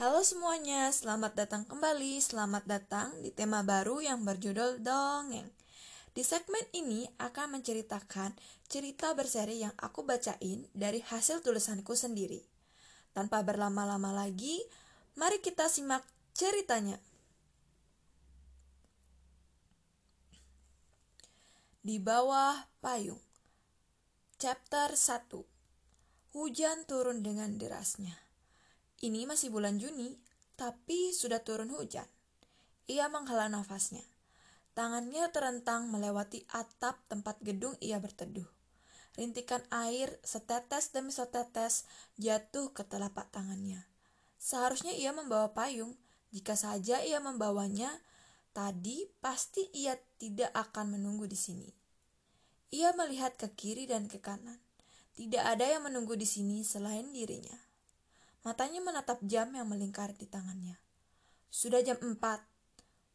Halo semuanya, selamat datang kembali. Selamat datang di tema baru yang berjudul Dongeng. Di segmen ini akan menceritakan cerita berseri yang aku bacain dari hasil tulisanku sendiri. Tanpa berlama-lama lagi, mari kita simak ceritanya. Di bawah payung. Chapter 1. Hujan turun dengan derasnya. Ini masih bulan Juni, tapi sudah turun hujan. Ia menghela nafasnya. Tangannya terentang melewati atap tempat gedung ia berteduh. Rintikan air setetes demi setetes jatuh ke telapak tangannya. Seharusnya ia membawa payung. Jika saja ia membawanya, tadi pasti ia tidak akan menunggu di sini. Ia melihat ke kiri dan ke kanan. Tidak ada yang menunggu di sini selain dirinya. Matanya menatap jam yang melingkar di tangannya. Sudah jam 4.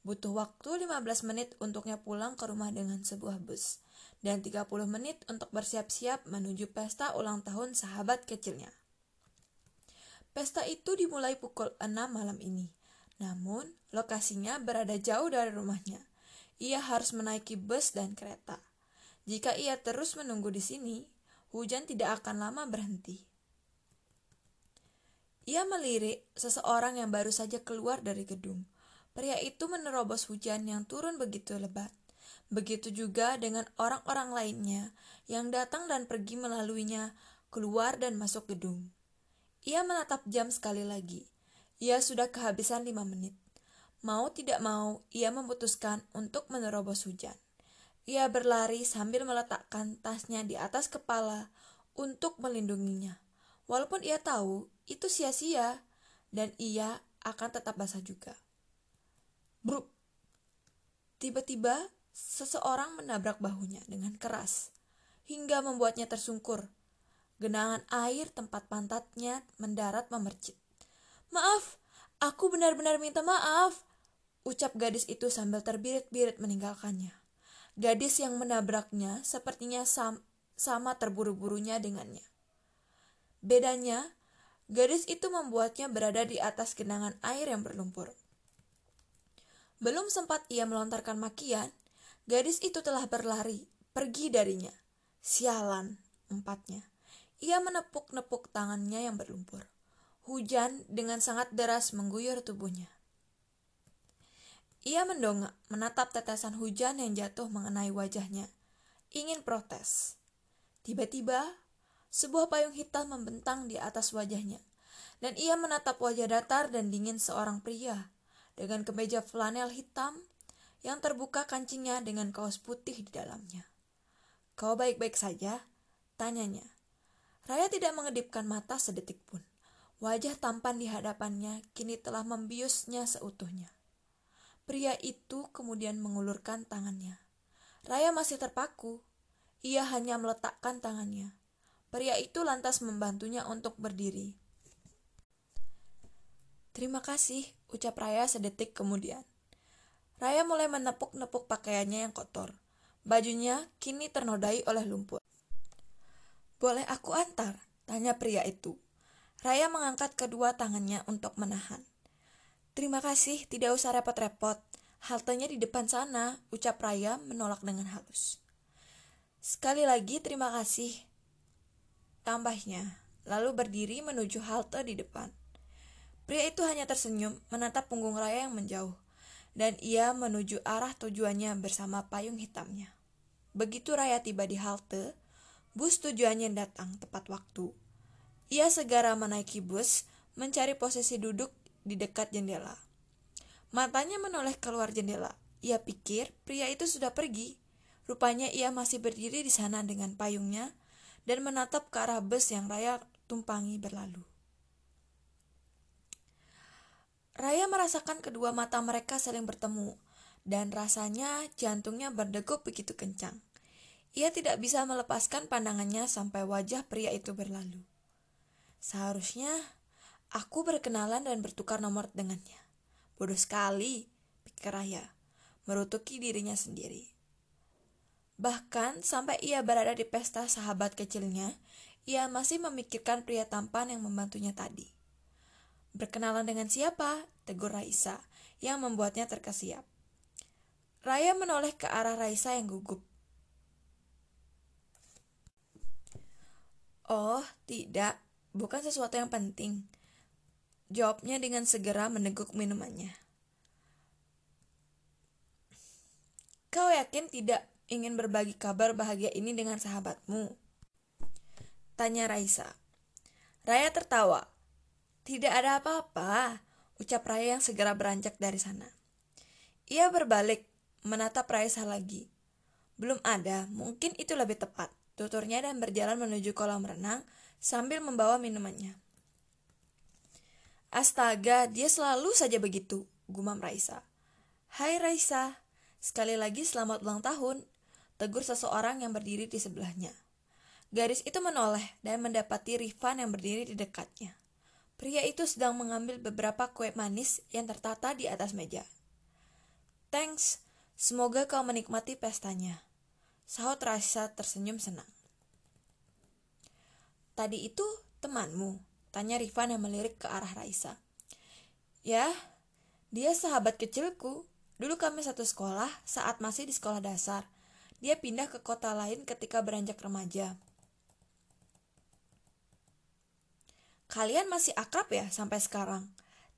Butuh waktu 15 menit untuknya pulang ke rumah dengan sebuah bus. Dan 30 menit untuk bersiap-siap menuju pesta ulang tahun sahabat kecilnya. Pesta itu dimulai pukul 6 malam ini. Namun, lokasinya berada jauh dari rumahnya. Ia harus menaiki bus dan kereta. Jika ia terus menunggu di sini, hujan tidak akan lama berhenti. Ia melirik seseorang yang baru saja keluar dari gedung. Pria itu menerobos hujan yang turun begitu lebat. Begitu juga dengan orang-orang lainnya yang datang dan pergi melaluinya, keluar dan masuk gedung. Ia menatap jam sekali lagi. Ia sudah kehabisan lima menit. Mau tidak mau, ia memutuskan untuk menerobos hujan. Ia berlari sambil meletakkan tasnya di atas kepala untuk melindunginya. Walaupun ia tahu itu sia-sia dan ia akan tetap basah juga. Bruk. Tiba-tiba seseorang menabrak bahunya dengan keras hingga membuatnya tersungkur. Genangan air tempat pantatnya mendarat memercik. Maaf, aku benar-benar minta maaf, ucap gadis itu sambil terbirit-birit meninggalkannya. Gadis yang menabraknya sepertinya sam sama terburu-burunya dengannya. Bedanya, gadis itu membuatnya berada di atas genangan air yang berlumpur. Belum sempat ia melontarkan makian, gadis itu telah berlari, pergi darinya. Sialan, empatnya. Ia menepuk-nepuk tangannya yang berlumpur. Hujan dengan sangat deras mengguyur tubuhnya. Ia mendongak, menatap tetesan hujan yang jatuh mengenai wajahnya. Ingin protes. Tiba-tiba, sebuah payung hitam membentang di atas wajahnya, dan ia menatap wajah datar dan dingin seorang pria dengan kemeja flanel hitam yang terbuka kancingnya dengan kaos putih di dalamnya. Kau baik-baik saja? Tanyanya. Raya tidak mengedipkan mata sedetik pun. Wajah tampan di hadapannya kini telah membiusnya seutuhnya. Pria itu kemudian mengulurkan tangannya. Raya masih terpaku. Ia hanya meletakkan tangannya. Pria itu lantas membantunya untuk berdiri. Terima kasih, ucap Raya sedetik kemudian. Raya mulai menepuk-nepuk pakaiannya yang kotor. Bajunya kini ternodai oleh lumpur. Boleh aku antar? Tanya pria itu. Raya mengangkat kedua tangannya untuk menahan. Terima kasih, tidak usah repot-repot. Haltenya di depan sana, ucap Raya menolak dengan halus. Sekali lagi terima kasih, tambahnya, lalu berdiri menuju halte di depan. Pria itu hanya tersenyum menatap punggung Raya yang menjauh, dan ia menuju arah tujuannya bersama payung hitamnya. Begitu Raya tiba di halte, bus tujuannya datang tepat waktu. Ia segera menaiki bus, mencari posisi duduk di dekat jendela. Matanya menoleh keluar jendela. Ia pikir pria itu sudah pergi. Rupanya ia masih berdiri di sana dengan payungnya dan menatap ke arah bus yang Raya tumpangi berlalu. Raya merasakan kedua mata mereka saling bertemu, dan rasanya jantungnya berdegup begitu kencang. Ia tidak bisa melepaskan pandangannya sampai wajah pria itu berlalu. Seharusnya aku berkenalan dan bertukar nomor dengannya. Bodoh sekali, pikir Raya, merutuki dirinya sendiri. Bahkan sampai ia berada di pesta sahabat kecilnya, ia masih memikirkan pria tampan yang membantunya tadi. Berkenalan dengan siapa? Tegur Raisa, yang membuatnya terkesiap. Raya menoleh ke arah Raisa yang gugup. Oh, tidak. Bukan sesuatu yang penting. Jawabnya dengan segera meneguk minumannya. Kau yakin tidak ingin berbagi kabar bahagia ini dengan sahabatmu? Tanya Raisa. Raya tertawa. Tidak ada apa-apa, ucap Raya yang segera beranjak dari sana. Ia berbalik, menatap Raisa lagi. Belum ada, mungkin itu lebih tepat, tuturnya dan berjalan menuju kolam renang sambil membawa minumannya. Astaga, dia selalu saja begitu, gumam Raisa. Hai Raisa, sekali lagi selamat ulang tahun, tegur seseorang yang berdiri di sebelahnya. Garis itu menoleh dan mendapati Rifan yang berdiri di dekatnya. Pria itu sedang mengambil beberapa kue manis yang tertata di atas meja. Thanks, semoga kau menikmati pestanya. Sahut Raisa tersenyum senang. Tadi itu temanmu, Tanya Rifan yang melirik ke arah Raisa. Ya, dia sahabat kecilku. Dulu kami satu sekolah saat masih di sekolah dasar. Dia pindah ke kota lain ketika beranjak remaja. Kalian masih akrab ya sampai sekarang?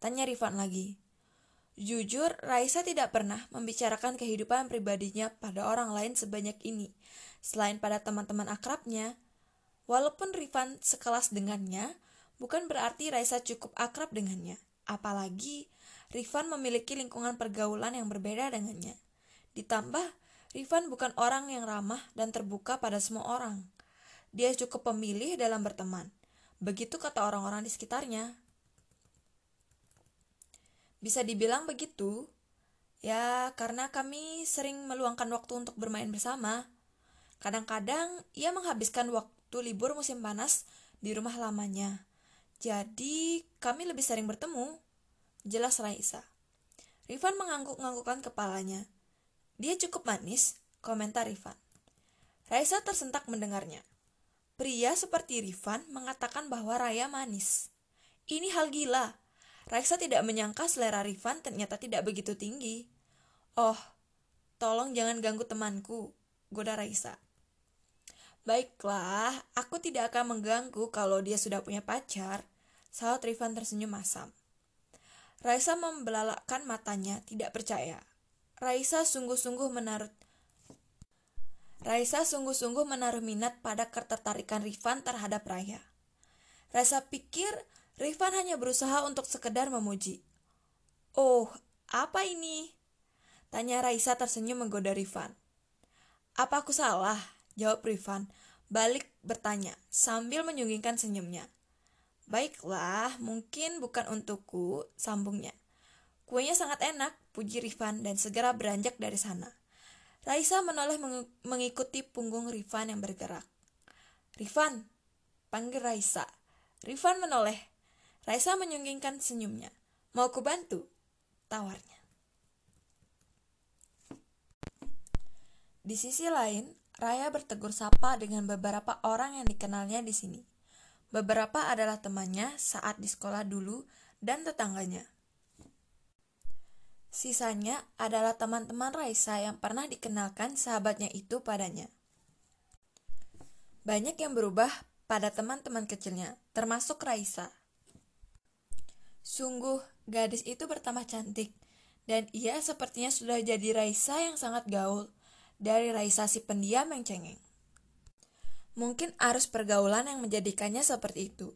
Tanya Rifan lagi. Jujur, Raisa tidak pernah membicarakan kehidupan pribadinya pada orang lain sebanyak ini, selain pada teman-teman akrabnya. Walaupun Rifan sekelas dengannya, bukan berarti Raisa cukup akrab dengannya. Apalagi Rifan memiliki lingkungan pergaulan yang berbeda dengannya. Ditambah, Rifan bukan orang yang ramah dan terbuka pada semua orang. Dia cukup pemilih dalam berteman. Begitu kata orang-orang di sekitarnya. Bisa dibilang begitu, ya karena kami sering meluangkan waktu untuk bermain bersama. Kadang-kadang ia menghabiskan waktu libur musim panas di rumah lamanya. Jadi, kami lebih sering bertemu. Jelas Raisa. Rifan mengangguk-anggukkan kepalanya. Dia cukup manis, komentar Rifan. Raisa tersentak mendengarnya. Pria seperti Rifan mengatakan bahwa Raya manis. Ini hal gila. Raisa tidak menyangka selera Rifan ternyata tidak begitu tinggi. Oh, tolong jangan ganggu temanku, goda Raisa. Baiklah, aku tidak akan mengganggu kalau dia sudah punya pacar. Saat Rifan tersenyum masam. Raisa membelalakkan matanya, tidak percaya. Raisa sungguh-sungguh menaruh Raisa sungguh-sungguh menaruh minat pada ketertarikan Rifan terhadap Raya. Raisa pikir Rifan hanya berusaha untuk sekedar memuji. Oh, apa ini? Tanya Raisa tersenyum menggoda Rifan. Apa aku salah? Jawab Rifan, balik bertanya sambil menyunggingkan senyumnya. Baiklah, mungkin bukan untukku, sambungnya. Kuenya sangat enak, puji Rifan dan segera beranjak dari sana. Raisa menoleh meng mengikuti punggung Rifan yang bergerak. Rifan, panggil Raisa. Rifan menoleh. Raisa menyunggingkan senyumnya. Mau ku bantu? Tawarnya. Di sisi lain, Raya bertegur sapa dengan beberapa orang yang dikenalnya di sini. Beberapa adalah temannya saat di sekolah dulu dan tetangganya. Sisanya adalah teman-teman Raisa yang pernah dikenalkan sahabatnya itu padanya. Banyak yang berubah pada teman-teman kecilnya, termasuk Raisa. Sungguh, gadis itu bertambah cantik, dan ia sepertinya sudah jadi Raisa yang sangat gaul dari Raisa si pendiam yang cengeng. Mungkin arus pergaulan yang menjadikannya seperti itu.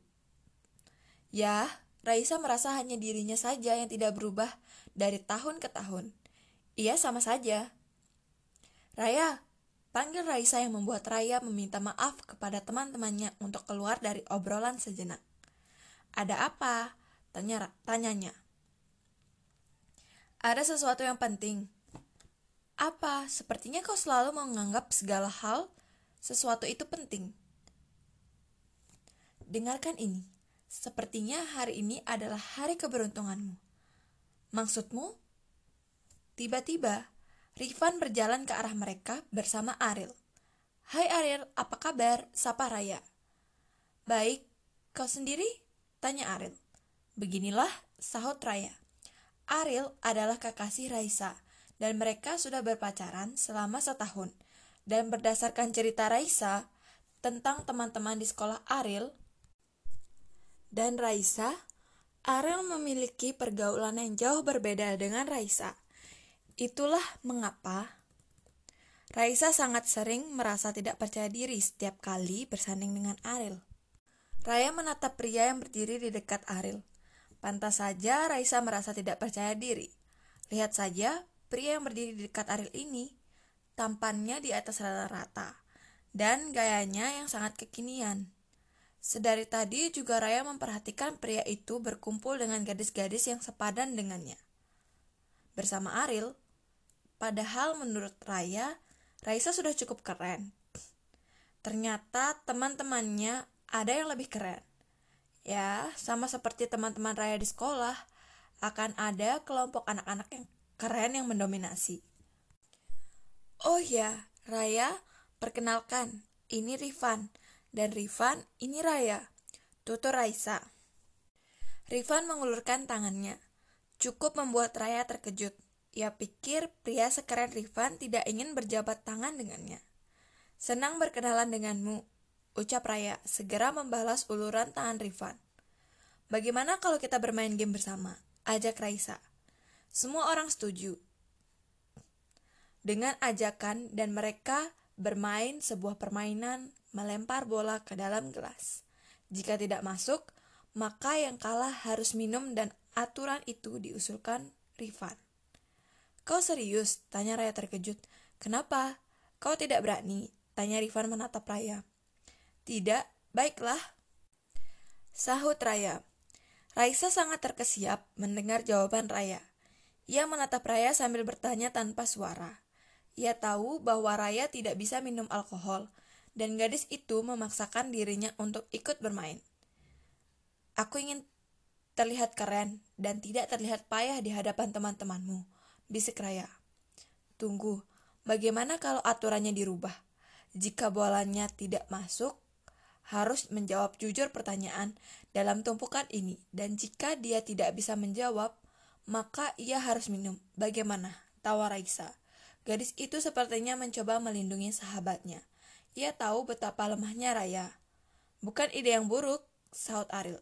Ya, Raisa merasa hanya dirinya saja yang tidak berubah dari tahun ke tahun. Ia sama saja. Raya, panggil Raisa yang membuat Raya meminta maaf kepada teman-temannya untuk keluar dari obrolan sejenak. Ada apa? Tanya, tanyanya. Ada sesuatu yang penting, apa? Sepertinya kau selalu menganggap segala hal sesuatu itu penting. Dengarkan ini. Sepertinya hari ini adalah hari keberuntunganmu. Maksudmu? Tiba-tiba, Rifan berjalan ke arah mereka bersama Aril. Hai Aril, apa kabar? Sapa Raya. Baik, kau sendiri? Tanya Aril. Beginilah sahut Raya. Ariel adalah kekasih Raisa, dan mereka sudah berpacaran selama setahun. Dan berdasarkan cerita Raisa tentang teman-teman di sekolah Ariel dan Raisa, Ariel memiliki pergaulan yang jauh berbeda dengan Raisa. Itulah mengapa Raisa sangat sering merasa tidak percaya diri setiap kali bersanding dengan Ariel. Raya menatap pria yang berdiri di dekat Ariel. Pantas saja Raisa merasa tidak percaya diri. Lihat saja, pria yang berdiri di dekat Ariel ini, tampannya di atas rata-rata, dan gayanya yang sangat kekinian. Sedari tadi juga Raya memperhatikan pria itu berkumpul dengan gadis-gadis yang sepadan dengannya. Bersama Ariel, padahal menurut Raya, Raisa sudah cukup keren. Ternyata teman-temannya ada yang lebih keren. Ya, sama seperti teman-teman Raya di sekolah, akan ada kelompok anak-anak yang keren yang mendominasi. Oh ya, Raya, perkenalkan, ini Rifan. Dan Rifan, ini Raya. Tutur Raisa. Rifan mengulurkan tangannya. Cukup membuat Raya terkejut. Ia pikir pria sekeren Rifan tidak ingin berjabat tangan dengannya. Senang berkenalan denganmu, ucap Raya, segera membalas uluran tangan Rifan. Bagaimana kalau kita bermain game bersama? Ajak Raisa. Semua orang setuju. Dengan ajakan dan mereka bermain sebuah permainan melempar bola ke dalam gelas. Jika tidak masuk, maka yang kalah harus minum dan aturan itu diusulkan Rifan. Kau serius? Tanya Raya terkejut. Kenapa? Kau tidak berani? Tanya Rifan menatap Raya. Tidak, baiklah. Sahut Raya. Raisa sangat terkesiap mendengar jawaban Raya. Ia menatap Raya sambil bertanya tanpa suara. Ia tahu bahwa Raya tidak bisa minum alkohol, dan gadis itu memaksakan dirinya untuk ikut bermain. Aku ingin terlihat keren dan tidak terlihat payah di hadapan teman-temanmu bisik Raya. Tunggu, bagaimana kalau aturannya dirubah? Jika bolanya tidak masuk, harus menjawab jujur pertanyaan dalam tumpukan ini, dan jika dia tidak bisa menjawab, maka ia harus minum. Bagaimana? Tawar Raisa. Gadis itu sepertinya mencoba melindungi sahabatnya. Ia tahu betapa lemahnya Raya. Bukan ide yang buruk, saut Aril.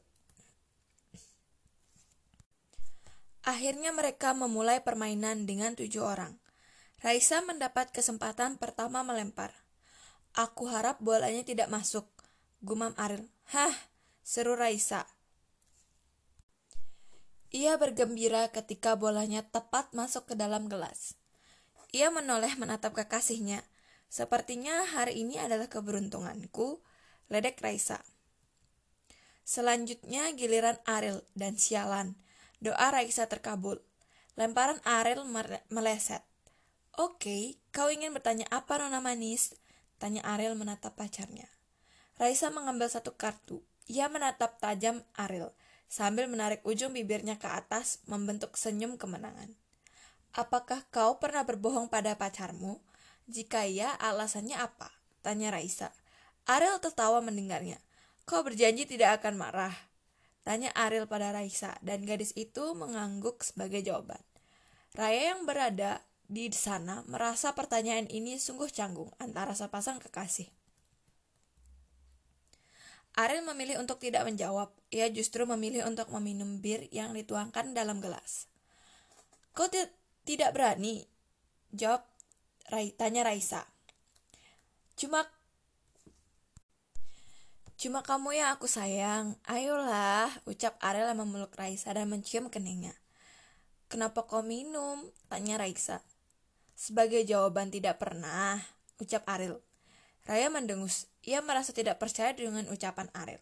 Akhirnya mereka memulai permainan dengan tujuh orang. Raisa mendapat kesempatan pertama melempar. Aku harap bolanya tidak masuk, gumam Aril. Hah, seru Raisa. Ia bergembira ketika bolanya tepat masuk ke dalam gelas. Ia menoleh menatap kekasihnya. Sepertinya hari ini adalah keberuntunganku, ledek Raisa. Selanjutnya giliran Aril dan sialan. Doa Raisa terkabul. Lemparan Ariel meleset. Oke, kau ingin bertanya apa Nona Manis? Tanya Ariel menatap pacarnya. Raisa mengambil satu kartu. Ia menatap tajam Ariel sambil menarik ujung bibirnya ke atas membentuk senyum kemenangan. Apakah kau pernah berbohong pada pacarmu? Jika iya, alasannya apa? Tanya Raisa. Ariel tertawa mendengarnya. Kau berjanji tidak akan marah. Tanya Ariel pada Raisa, dan gadis itu mengangguk sebagai jawaban. Raya yang berada di sana merasa pertanyaan ini sungguh canggung antara sepasang kekasih. Ariel memilih untuk tidak menjawab. Ia justru memilih untuk meminum bir yang dituangkan dalam gelas. Kau tidak berani? Jawab tanya Raisa. Cuma Cuma kamu yang aku sayang. Ayolah, ucap Ariel yang memeluk Raisa dan mencium keningnya. Kenapa kau minum? Tanya Raisa. Sebagai jawaban tidak pernah, ucap Ariel. Raya mendengus. Ia merasa tidak percaya dengan ucapan Ariel.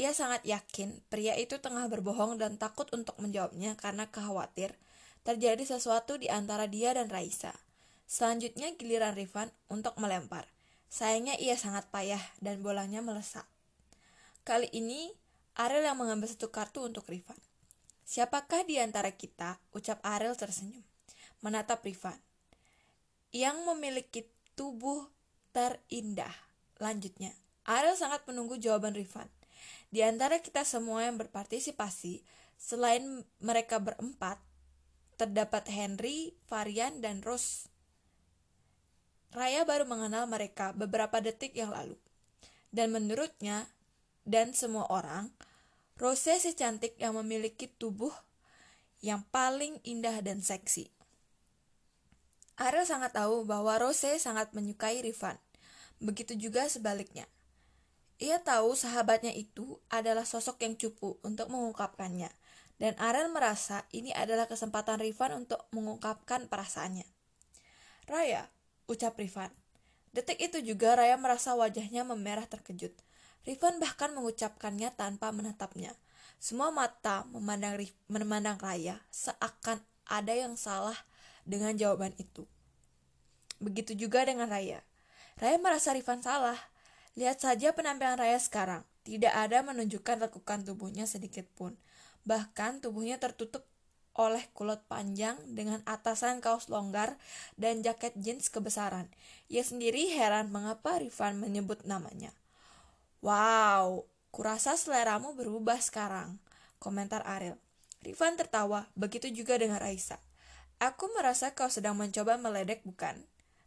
Ia sangat yakin pria itu tengah berbohong dan takut untuk menjawabnya karena khawatir terjadi sesuatu di antara dia dan Raisa. Selanjutnya giliran Rifan untuk melempar. Sayangnya ia sangat payah dan bolanya melesat. Kali ini, Ariel yang mengambil satu kartu untuk Rifan. Siapakah di antara kita? Ucap Ariel tersenyum. Menatap Rifan. Yang memiliki tubuh terindah. Lanjutnya, Ariel sangat menunggu jawaban Rifan. Di antara kita semua yang berpartisipasi, Selain mereka berempat, terdapat Henry, Varian, dan Rose. Raya baru mengenal mereka beberapa detik yang lalu. Dan menurutnya, dan semua orang, Rose si cantik yang memiliki tubuh yang paling indah dan seksi. Ariel sangat tahu bahwa Rose sangat menyukai Rifan. Begitu juga sebaliknya. Ia tahu sahabatnya itu adalah sosok yang cupu untuk mengungkapkannya, dan Ariel merasa ini adalah kesempatan Rifan untuk mengungkapkan perasaannya. Raya, ucap Rifan. Detik itu juga Raya merasa wajahnya memerah terkejut. Rifan bahkan mengucapkannya tanpa menatapnya. Semua mata memandang, memandang Raya seakan ada yang salah dengan jawaban itu. Begitu juga dengan Raya. Raya merasa Rifan salah. Lihat saja penampilan Raya sekarang. Tidak ada menunjukkan lekukan tubuhnya sedikit pun. Bahkan tubuhnya tertutup oleh kulot panjang dengan atasan kaos longgar dan jaket jeans kebesaran. Ia sendiri heran mengapa Rifan menyebut namanya. Wow, kurasa seleramu berubah sekarang, komentar Ariel. Rifan tertawa, begitu juga dengan Raisa. Aku merasa kau sedang mencoba meledek, bukan?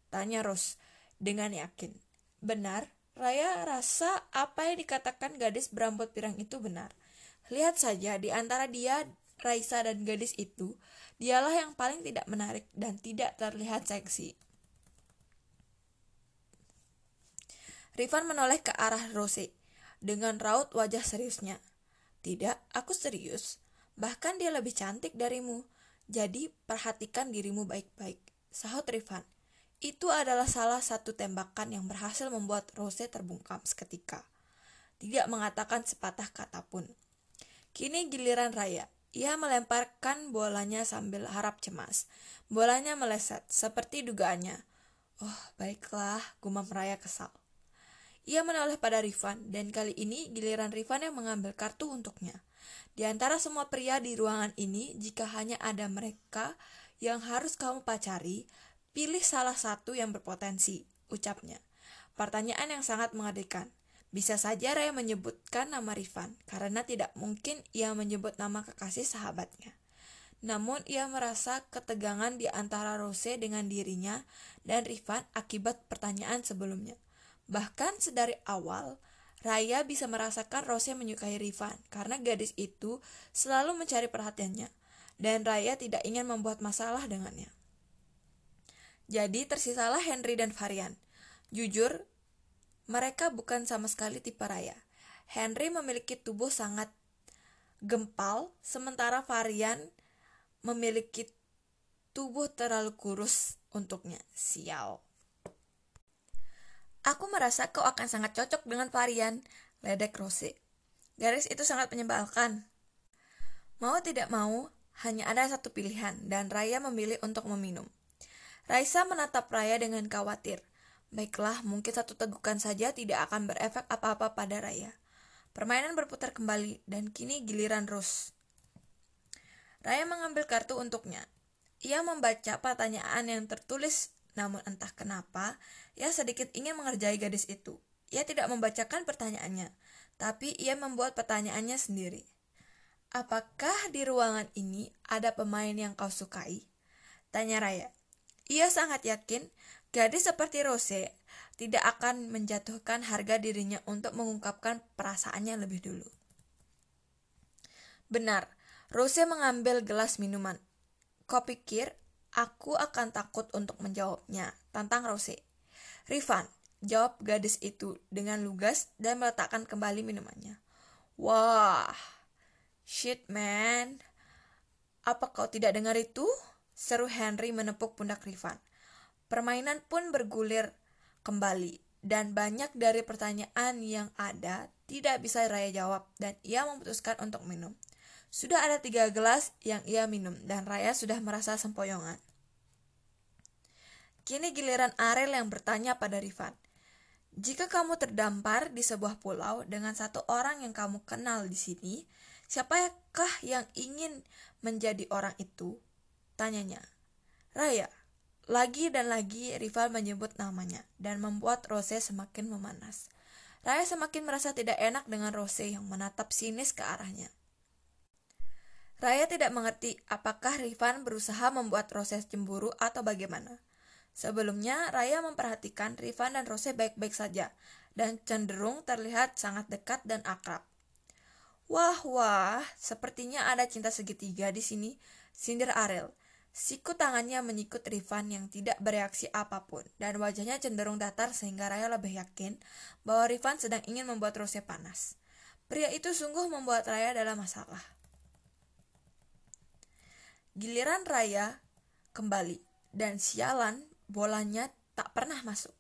Tanya Rose dengan yakin. Benar, Raya rasa apa yang dikatakan gadis berambut pirang itu benar. Lihat saja, di antara dia, Raisa dan gadis itu, dialah yang paling tidak menarik dan tidak terlihat seksi. Rifan menoleh ke arah Rose dengan raut wajah seriusnya. Tidak, aku serius. Bahkan dia lebih cantik darimu. Jadi perhatikan dirimu baik-baik. Sahut Rifan. Itu adalah salah satu tembakan yang berhasil membuat Rose terbungkam seketika. Tidak mengatakan sepatah kata pun. Kini giliran Raya. Ia melemparkan bolanya sambil harap cemas. Bolanya meleset, seperti dugaannya. Oh, baiklah, gumam Raya kesal. Ia menoleh pada Rifan, dan kali ini giliran Rifan yang mengambil kartu untuknya. Di antara semua pria di ruangan ini, jika hanya ada mereka yang harus kamu pacari, pilih salah satu yang berpotensi, ucapnya. Pertanyaan yang sangat mengerikan. Bisa saja Raya menyebutkan nama Rifan, karena tidak mungkin ia menyebut nama kekasih sahabatnya. Namun ia merasa ketegangan di antara Rose dengan dirinya dan Rifan akibat pertanyaan sebelumnya. Bahkan sedari awal, Raya bisa merasakan Rose menyukai Rifan karena gadis itu selalu mencari perhatiannya dan Raya tidak ingin membuat masalah dengannya. Jadi tersisalah Henry dan Varian. Jujur, mereka bukan sama sekali tipe Raya. Henry memiliki tubuh sangat gempal, sementara Varian memiliki tubuh terlalu kurus untuknya. Sial. Aku merasa kau akan sangat cocok dengan varian, ledek Rose. Garis itu sangat menyebalkan. Mau tidak mau, hanya ada satu pilihan, dan Raya memilih untuk meminum. Raisa menatap Raya dengan khawatir. Baiklah, mungkin satu tegukan saja tidak akan berefek apa-apa pada Raya. Permainan berputar kembali, dan kini giliran Rose. Raya mengambil kartu untuknya. Ia membaca pertanyaan yang tertulis namun entah kenapa, ia sedikit ingin mengerjai gadis itu. Ia tidak membacakan pertanyaannya, tapi ia membuat pertanyaannya sendiri. Apakah di ruangan ini ada pemain yang kau sukai? Tanya Raya. Ia sangat yakin gadis seperti Rose tidak akan menjatuhkan harga dirinya untuk mengungkapkan perasaannya lebih dulu. Benar, Rose mengambil gelas minuman. Kau pikir Aku akan takut untuk menjawabnya, tantang Rose. Rifan, jawab gadis itu dengan lugas dan meletakkan kembali minumannya. Wah, shit man. Apa kau tidak dengar itu? Seru Henry menepuk pundak Rifan. Permainan pun bergulir kembali dan banyak dari pertanyaan yang ada tidak bisa Raya jawab dan ia memutuskan untuk minum. Sudah ada tiga gelas yang ia minum, dan Raya sudah merasa sempoyongan. Kini giliran Arel yang bertanya pada Rifan. Jika kamu terdampar di sebuah pulau dengan satu orang yang kamu kenal di sini, siapakah yang ingin menjadi orang itu? Tanyanya. Raya. Lagi dan lagi Rifan menyebut namanya dan membuat Rose semakin memanas. Raya semakin merasa tidak enak dengan Rose yang menatap sinis ke arahnya. Raya tidak mengerti apakah Rifan berusaha membuat Rose cemburu atau bagaimana. Sebelumnya, Raya memperhatikan Rifan dan Rose baik-baik saja dan cenderung terlihat sangat dekat dan akrab. Wah, wah, sepertinya ada cinta segitiga di sini, sindir Arel. Siku tangannya menyikut Rifan yang tidak bereaksi apa pun, dan wajahnya cenderung datar sehingga Raya lebih yakin bahwa Rifan sedang ingin membuat Rose panas. Pria itu sungguh membuat Raya dalam masalah. Giliran Raya kembali dan sialan bolanya tak pernah masuk.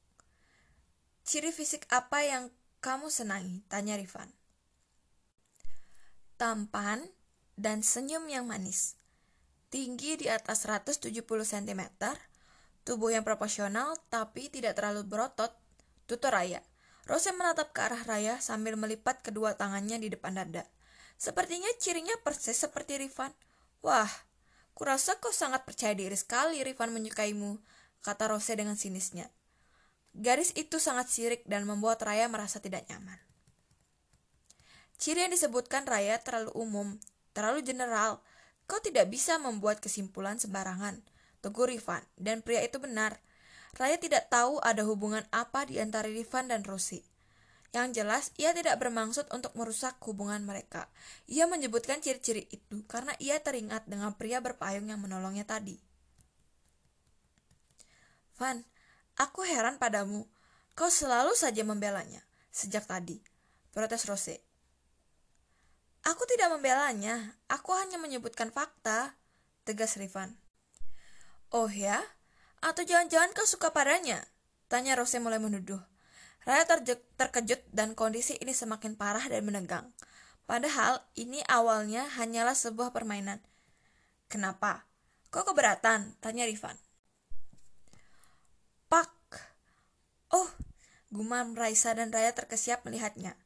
Ciri fisik apa yang kamu senangi? Tanya Rifan. Tampan dan senyum yang manis. Tinggi di atas 170 cm, tubuh yang proporsional tapi tidak terlalu berotot, tutur Raya. Rose menatap ke arah Raya sambil melipat kedua tangannya di depan dada. Sepertinya cirinya persis seperti Rifan. Wah, Kurasa kau sangat percaya diri sekali Rifan menyukaimu, kata Rose dengan sinisnya. Garis itu sangat sirik dan membuat Raya merasa tidak nyaman. Ciri yang disebutkan Raya terlalu umum, terlalu general. Kau tidak bisa membuat kesimpulan sembarangan. Tegur Rifan, dan pria itu benar. Raya tidak tahu ada hubungan apa di antara Rifan dan Rosie. Yang jelas, ia tidak bermaksud untuk merusak hubungan mereka. Ia menyebutkan ciri-ciri itu karena ia teringat dengan pria berpayung yang menolongnya tadi. Van, aku heran padamu. Kau selalu saja membelanya. Sejak tadi. Protes Rose. Aku tidak membelanya. Aku hanya menyebutkan fakta. Tegas Rifan. Oh ya? Atau jangan-jangan kau suka padanya? Tanya Rose mulai menuduh. Raya terkejut dan kondisi ini semakin parah dan menegang. Padahal ini awalnya hanyalah sebuah permainan. Kenapa? Kok keberatan? Tanya Rifan. Pak. Oh, gumam Raisa dan Raya terkesiap melihatnya.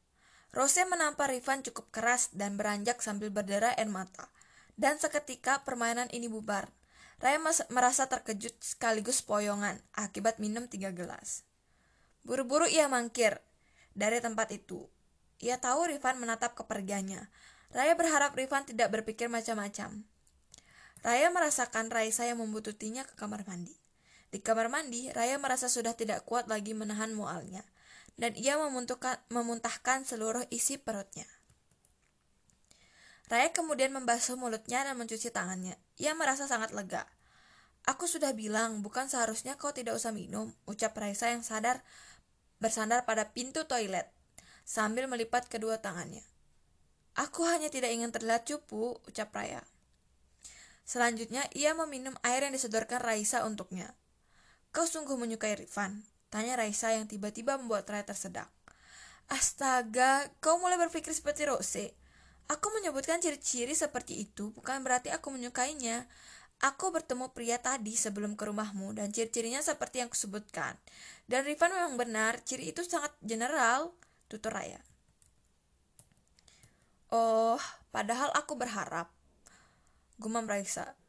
Rose menampar Rifan cukup keras dan beranjak sambil berderai air mata. Dan seketika permainan ini bubar. Raya merasa terkejut sekaligus poyongan akibat minum tiga gelas. Buru-buru ia mangkir dari tempat itu. Ia tahu Rifan menatap kepergiannya. Raya berharap Rifan tidak berpikir macam-macam. Raya merasakan Raisa yang membututinya ke kamar mandi. Di kamar mandi, Raya merasa sudah tidak kuat lagi menahan mualnya, dan ia memuntahkan seluruh isi perutnya. Raya kemudian membasuh mulutnya dan mencuci tangannya. Ia merasa sangat lega. Aku sudah bilang, bukan seharusnya kau tidak usah minum, ucap Raisa yang sadar bersandar pada pintu toilet sambil melipat kedua tangannya. Aku hanya tidak ingin terlihat cupu, ucap Raya. Selanjutnya, ia meminum air yang disodorkan Raisa untuknya. Kau sungguh menyukai Rifan? Tanya Raisa yang tiba-tiba membuat Raya tersedak. Astaga, kau mulai berpikir seperti Rose. Aku menyebutkan ciri-ciri seperti itu bukan berarti aku menyukainya. Aku bertemu pria tadi sebelum ke rumahmu dan ciri-cirinya seperti yang kusebutkan. Dan Rifan memang benar, ciri itu sangat general, tutur Raya. Oh, padahal aku berharap. Gumam Raisa.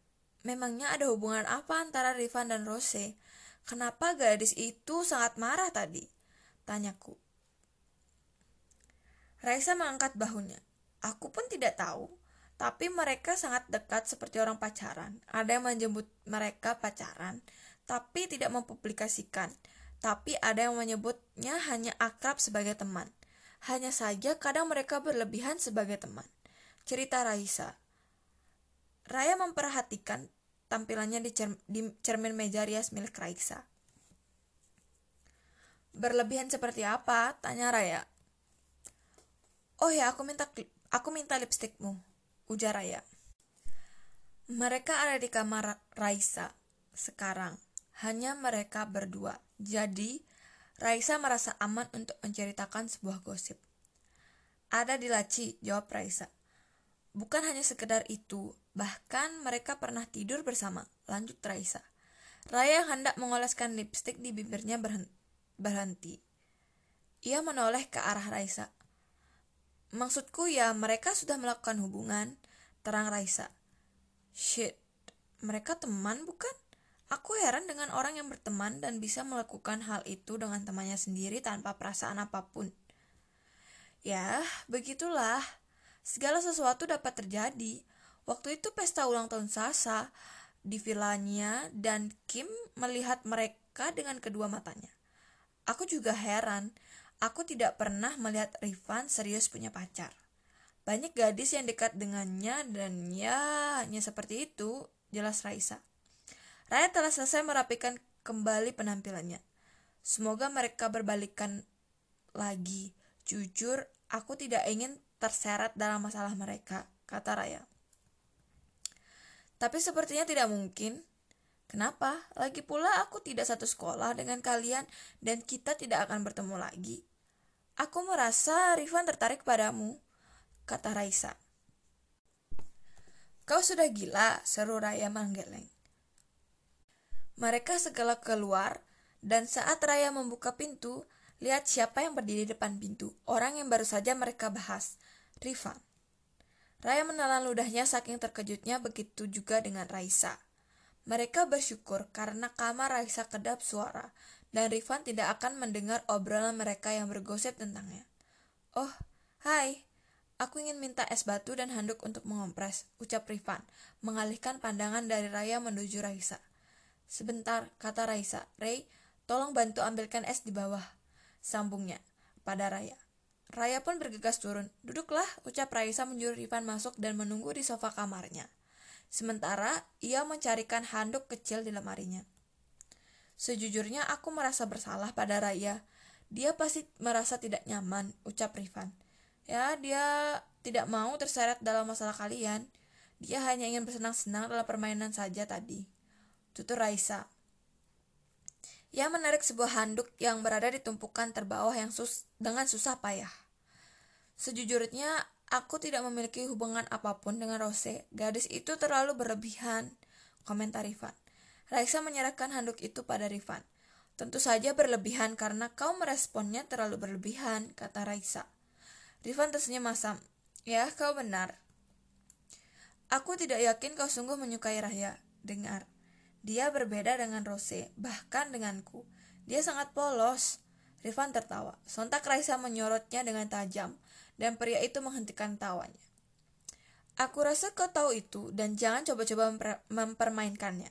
Memangnya ada hubungan apa antara Rifan dan Rose? Kenapa gadis itu sangat marah tadi? Tanyaku. Raisa mengangkat bahunya. Aku pun tidak tahu. Tapi mereka sangat dekat seperti orang pacaran. Ada yang menyebut mereka pacaran, tapi tidak mempublikasikan. Tapi ada yang menyebutnya hanya akrab sebagai teman. Hanya saja kadang mereka berlebihan sebagai teman. Cerita Raisa. Raya memperhatikan tampilannya di, cer di cermin meja rias milik Raisa. Berlebihan seperti apa? Tanya Raya. Oh ya, aku minta aku minta lipstikmu ujar Raya. Mereka ada di kamar Raisa sekarang. Hanya mereka berdua. Jadi, Raisa merasa aman untuk menceritakan sebuah gosip. Ada di laci, jawab Raisa. Bukan hanya sekedar itu, bahkan mereka pernah tidur bersama, lanjut Raisa. Raya hendak mengoleskan lipstik di bibirnya berhenti. Ia menoleh ke arah Raisa. Maksudku ya mereka sudah melakukan hubungan, terang Raisa. Shit, mereka teman bukan? Aku heran dengan orang yang berteman dan bisa melakukan hal itu dengan temannya sendiri tanpa perasaan apa pun. Ya, begitulah. Segala sesuatu dapat terjadi. Waktu itu pesta ulang tahun Sasa di vilanya dan Kim melihat mereka dengan kedua matanya. Aku juga heran, aku tidak pernah melihat Rifan serius punya pacar. Banyak gadis yang dekat dengannya dan ya hanya seperti itu, jelas Raisa. Raya telah selesai merapikan kembali penampilannya. Semoga mereka berbalikan lagi. Jujur, aku tidak ingin terseret dalam masalah mereka, kata Raya. Tapi sepertinya tidak mungkin. Kenapa? Lagi pula aku tidak satu sekolah dengan kalian dan kita tidak akan bertemu lagi. Aku merasa Rifan tertarik padamu, kata Raisa. Kau sudah gila, seru Raya menggeleng. Mereka segala keluar, dan saat Raya membuka pintu, lihat siapa yang berdiri di depan pintu. Orang yang baru saja mereka bahas, Rifan. Raya menelan ludahnya saking terkejutnya begitu juga dengan Raisa. Mereka bersyukur karena kamar Raisa kedap suara, dan Rifan tidak akan mendengar obrolan mereka yang bergosip tentangnya. Oh, hai, aku ingin minta es batu dan handuk untuk mengompres, ucap Rifan, mengalihkan pandangan dari Raya menuju Raisa. Sebentar, kata Raisa. Ray, tolong bantu ambilkan es di bawah. Sambungnya, pada Raya. Raya pun bergegas turun. Duduklah, ucap Raisa menyuruh Ivan masuk dan menunggu di sofa kamarnya. Sementara, ia mencarikan handuk kecil di lemarinya. Sejujurnya aku merasa bersalah pada Raya. Dia pasti merasa tidak nyaman, ucap Rifan. Ya, dia tidak mau terseret dalam masalah kalian. Dia hanya ingin bersenang-senang dalam permainan saja tadi tutur Raisa. Ia menarik sebuah handuk yang berada di tumpukan terbawah yang sus dengan susah payah. Sejujurnya, aku tidak memiliki hubungan apa pun dengan Rose. Gadis itu terlalu berlebihan, komentar Rifan. Raisa menyerahkan handuk itu pada Rifan. Tentu saja berlebihan karena kau meresponnya terlalu berlebihan, kata Raisa. Rifan tersenyum masam. Ya, kau benar. Aku tidak yakin kau sungguh menyukai Raya. Dengar, dia berbeda dengan Rose, bahkan denganku. Dia sangat polos. Rifan tertawa. Sontak Raisa menyorotnya dengan tajam, dan pria itu menghentikan tawanya. Aku rasa kau tahu itu, dan jangan coba-coba memper mempermainkannya.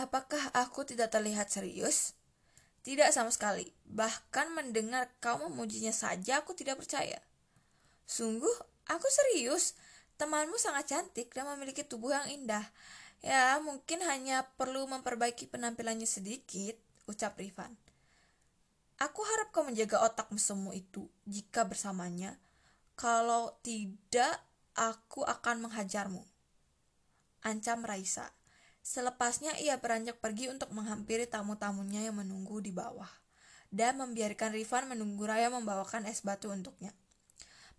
Apakah aku tidak terlihat serius? Tidak sama sekali. Bahkan mendengar kau memujinya saja aku tidak percaya. Sungguh, aku serius. Temanmu sangat cantik dan memiliki tubuh yang indah. Ya, mungkin hanya perlu memperbaiki penampilannya sedikit, ucap Rifan. Aku harap kau menjaga otakmu semua itu jika bersamanya. Kalau tidak, aku akan menghajarmu. Ancam Raisa. Selepasnya ia beranjak pergi untuk menghampiri tamu-tamunya yang menunggu di bawah dan membiarkan Rifan menunggu Raya membawakan es batu untuknya.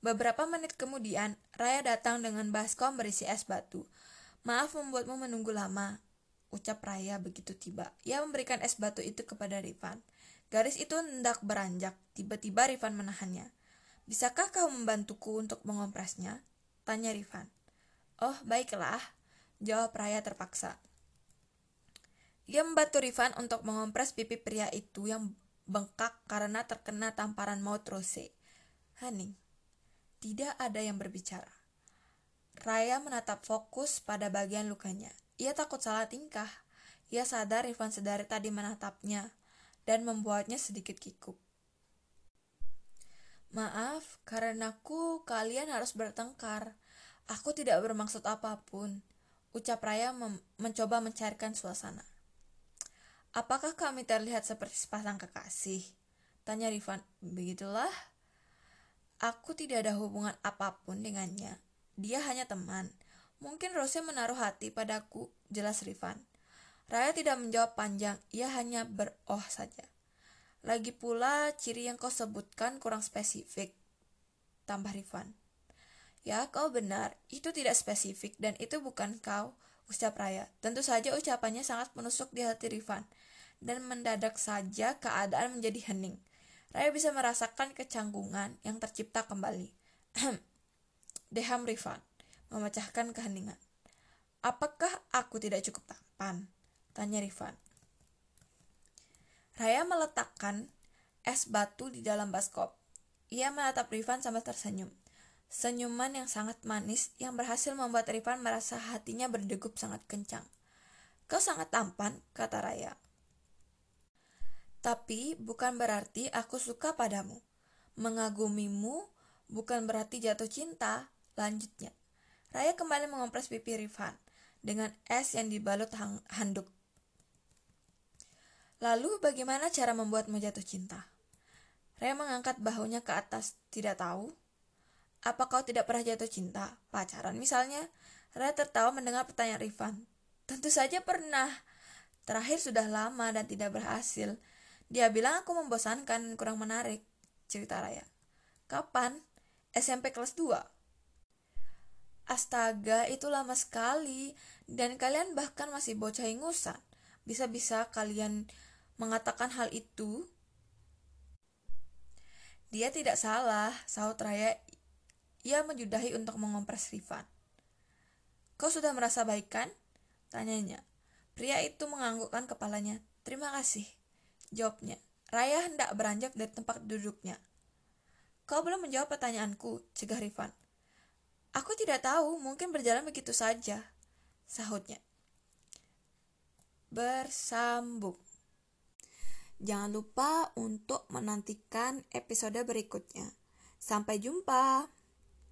Beberapa menit kemudian, Raya datang dengan baskom berisi es batu. Maaf membuatmu menunggu lama, ucap Raya begitu tiba. Ia memberikan es batu itu kepada Rifan. Garis itu hendak beranjak, tiba-tiba Rifan menahannya. Bisakah kau membantuku untuk mengompresnya? Tanya Rifan. Oh, baiklah, jawab Raya terpaksa. Ia membantu Rifan untuk mengompres pipi pria itu yang bengkak karena terkena tamparan maut Rose. Haning, tidak ada yang berbicara. Raya menatap fokus pada bagian lukanya. Ia takut salah tingkah. Ia sadar Ivan sedari tadi menatapnya dan membuatnya sedikit kikuk. Maaf, karena aku kalian harus bertengkar. Aku tidak bermaksud apa pun. Ucap Raya mencoba mencairkan suasana. Apakah kami terlihat seperti sepasang kekasih? Tanya Rifan. Begitulah. Aku tidak ada hubungan apa pun dengannya. Dia hanya teman. Mungkin Rose menaruh hati padaku, jelas Rifan. Raya tidak menjawab panjang, ia hanya beroh saja. Lagi pula, ciri yang kau sebutkan kurang spesifik, tambah Rifan. Ya, kau benar, itu tidak spesifik dan itu bukan kau, ucap Raya. Tentu saja ucapannya sangat menusuk di hati Rifan, dan mendadak saja keadaan menjadi hening. Raya bisa merasakan kecanggungan yang tercipta kembali. Deham Rifan, memecahkan keheningan. Apakah aku tidak cukup tampan? Tanya Rifan. Raya meletakkan es batu di dalam baskop. Ia menatap Rifan sambil tersenyum. Senyuman yang sangat manis yang berhasil membuat Rifan merasa hatinya berdegup sangat kencang. Kau sangat tampan, kata Raya. Tapi bukan berarti aku suka padamu. Mengagumimu bukan berarti jatuh cinta, lanjutnya. Raya kembali mengompres pipi Rifan dengan es yang dibalut handuk. Lalu bagaimana cara membuatmu jatuh cinta? Raya mengangkat bahunya ke atas, tidak tahu. Apa kau tidak pernah jatuh cinta? Pacaran misalnya? Raya tertawa mendengar pertanyaan Rifan. Tentu saja pernah. Terakhir sudah lama dan tidak berhasil. Dia bilang aku membosankan kurang menarik. Cerita Raya. Kapan? SMP kelas 2. Astaga, itu lama sekali. Dan kalian bahkan masih bocah ingusan. Bisa-bisa kalian mengatakan hal itu? Dia tidak salah, sahut Raya ia menyudahi untuk mengompres Rifan. Kau sudah merasa baik kan? Tanyanya. Pria itu menganggukkan kepalanya. Terima kasih. Jawabnya. Raya hendak beranjak dari tempat duduknya. Kau belum menjawab pertanyaanku, cegah Rifan. Aku tidak tahu, mungkin berjalan begitu saja, sahutnya. Bersambung. Jangan lupa untuk menantikan episode berikutnya. Sampai jumpa.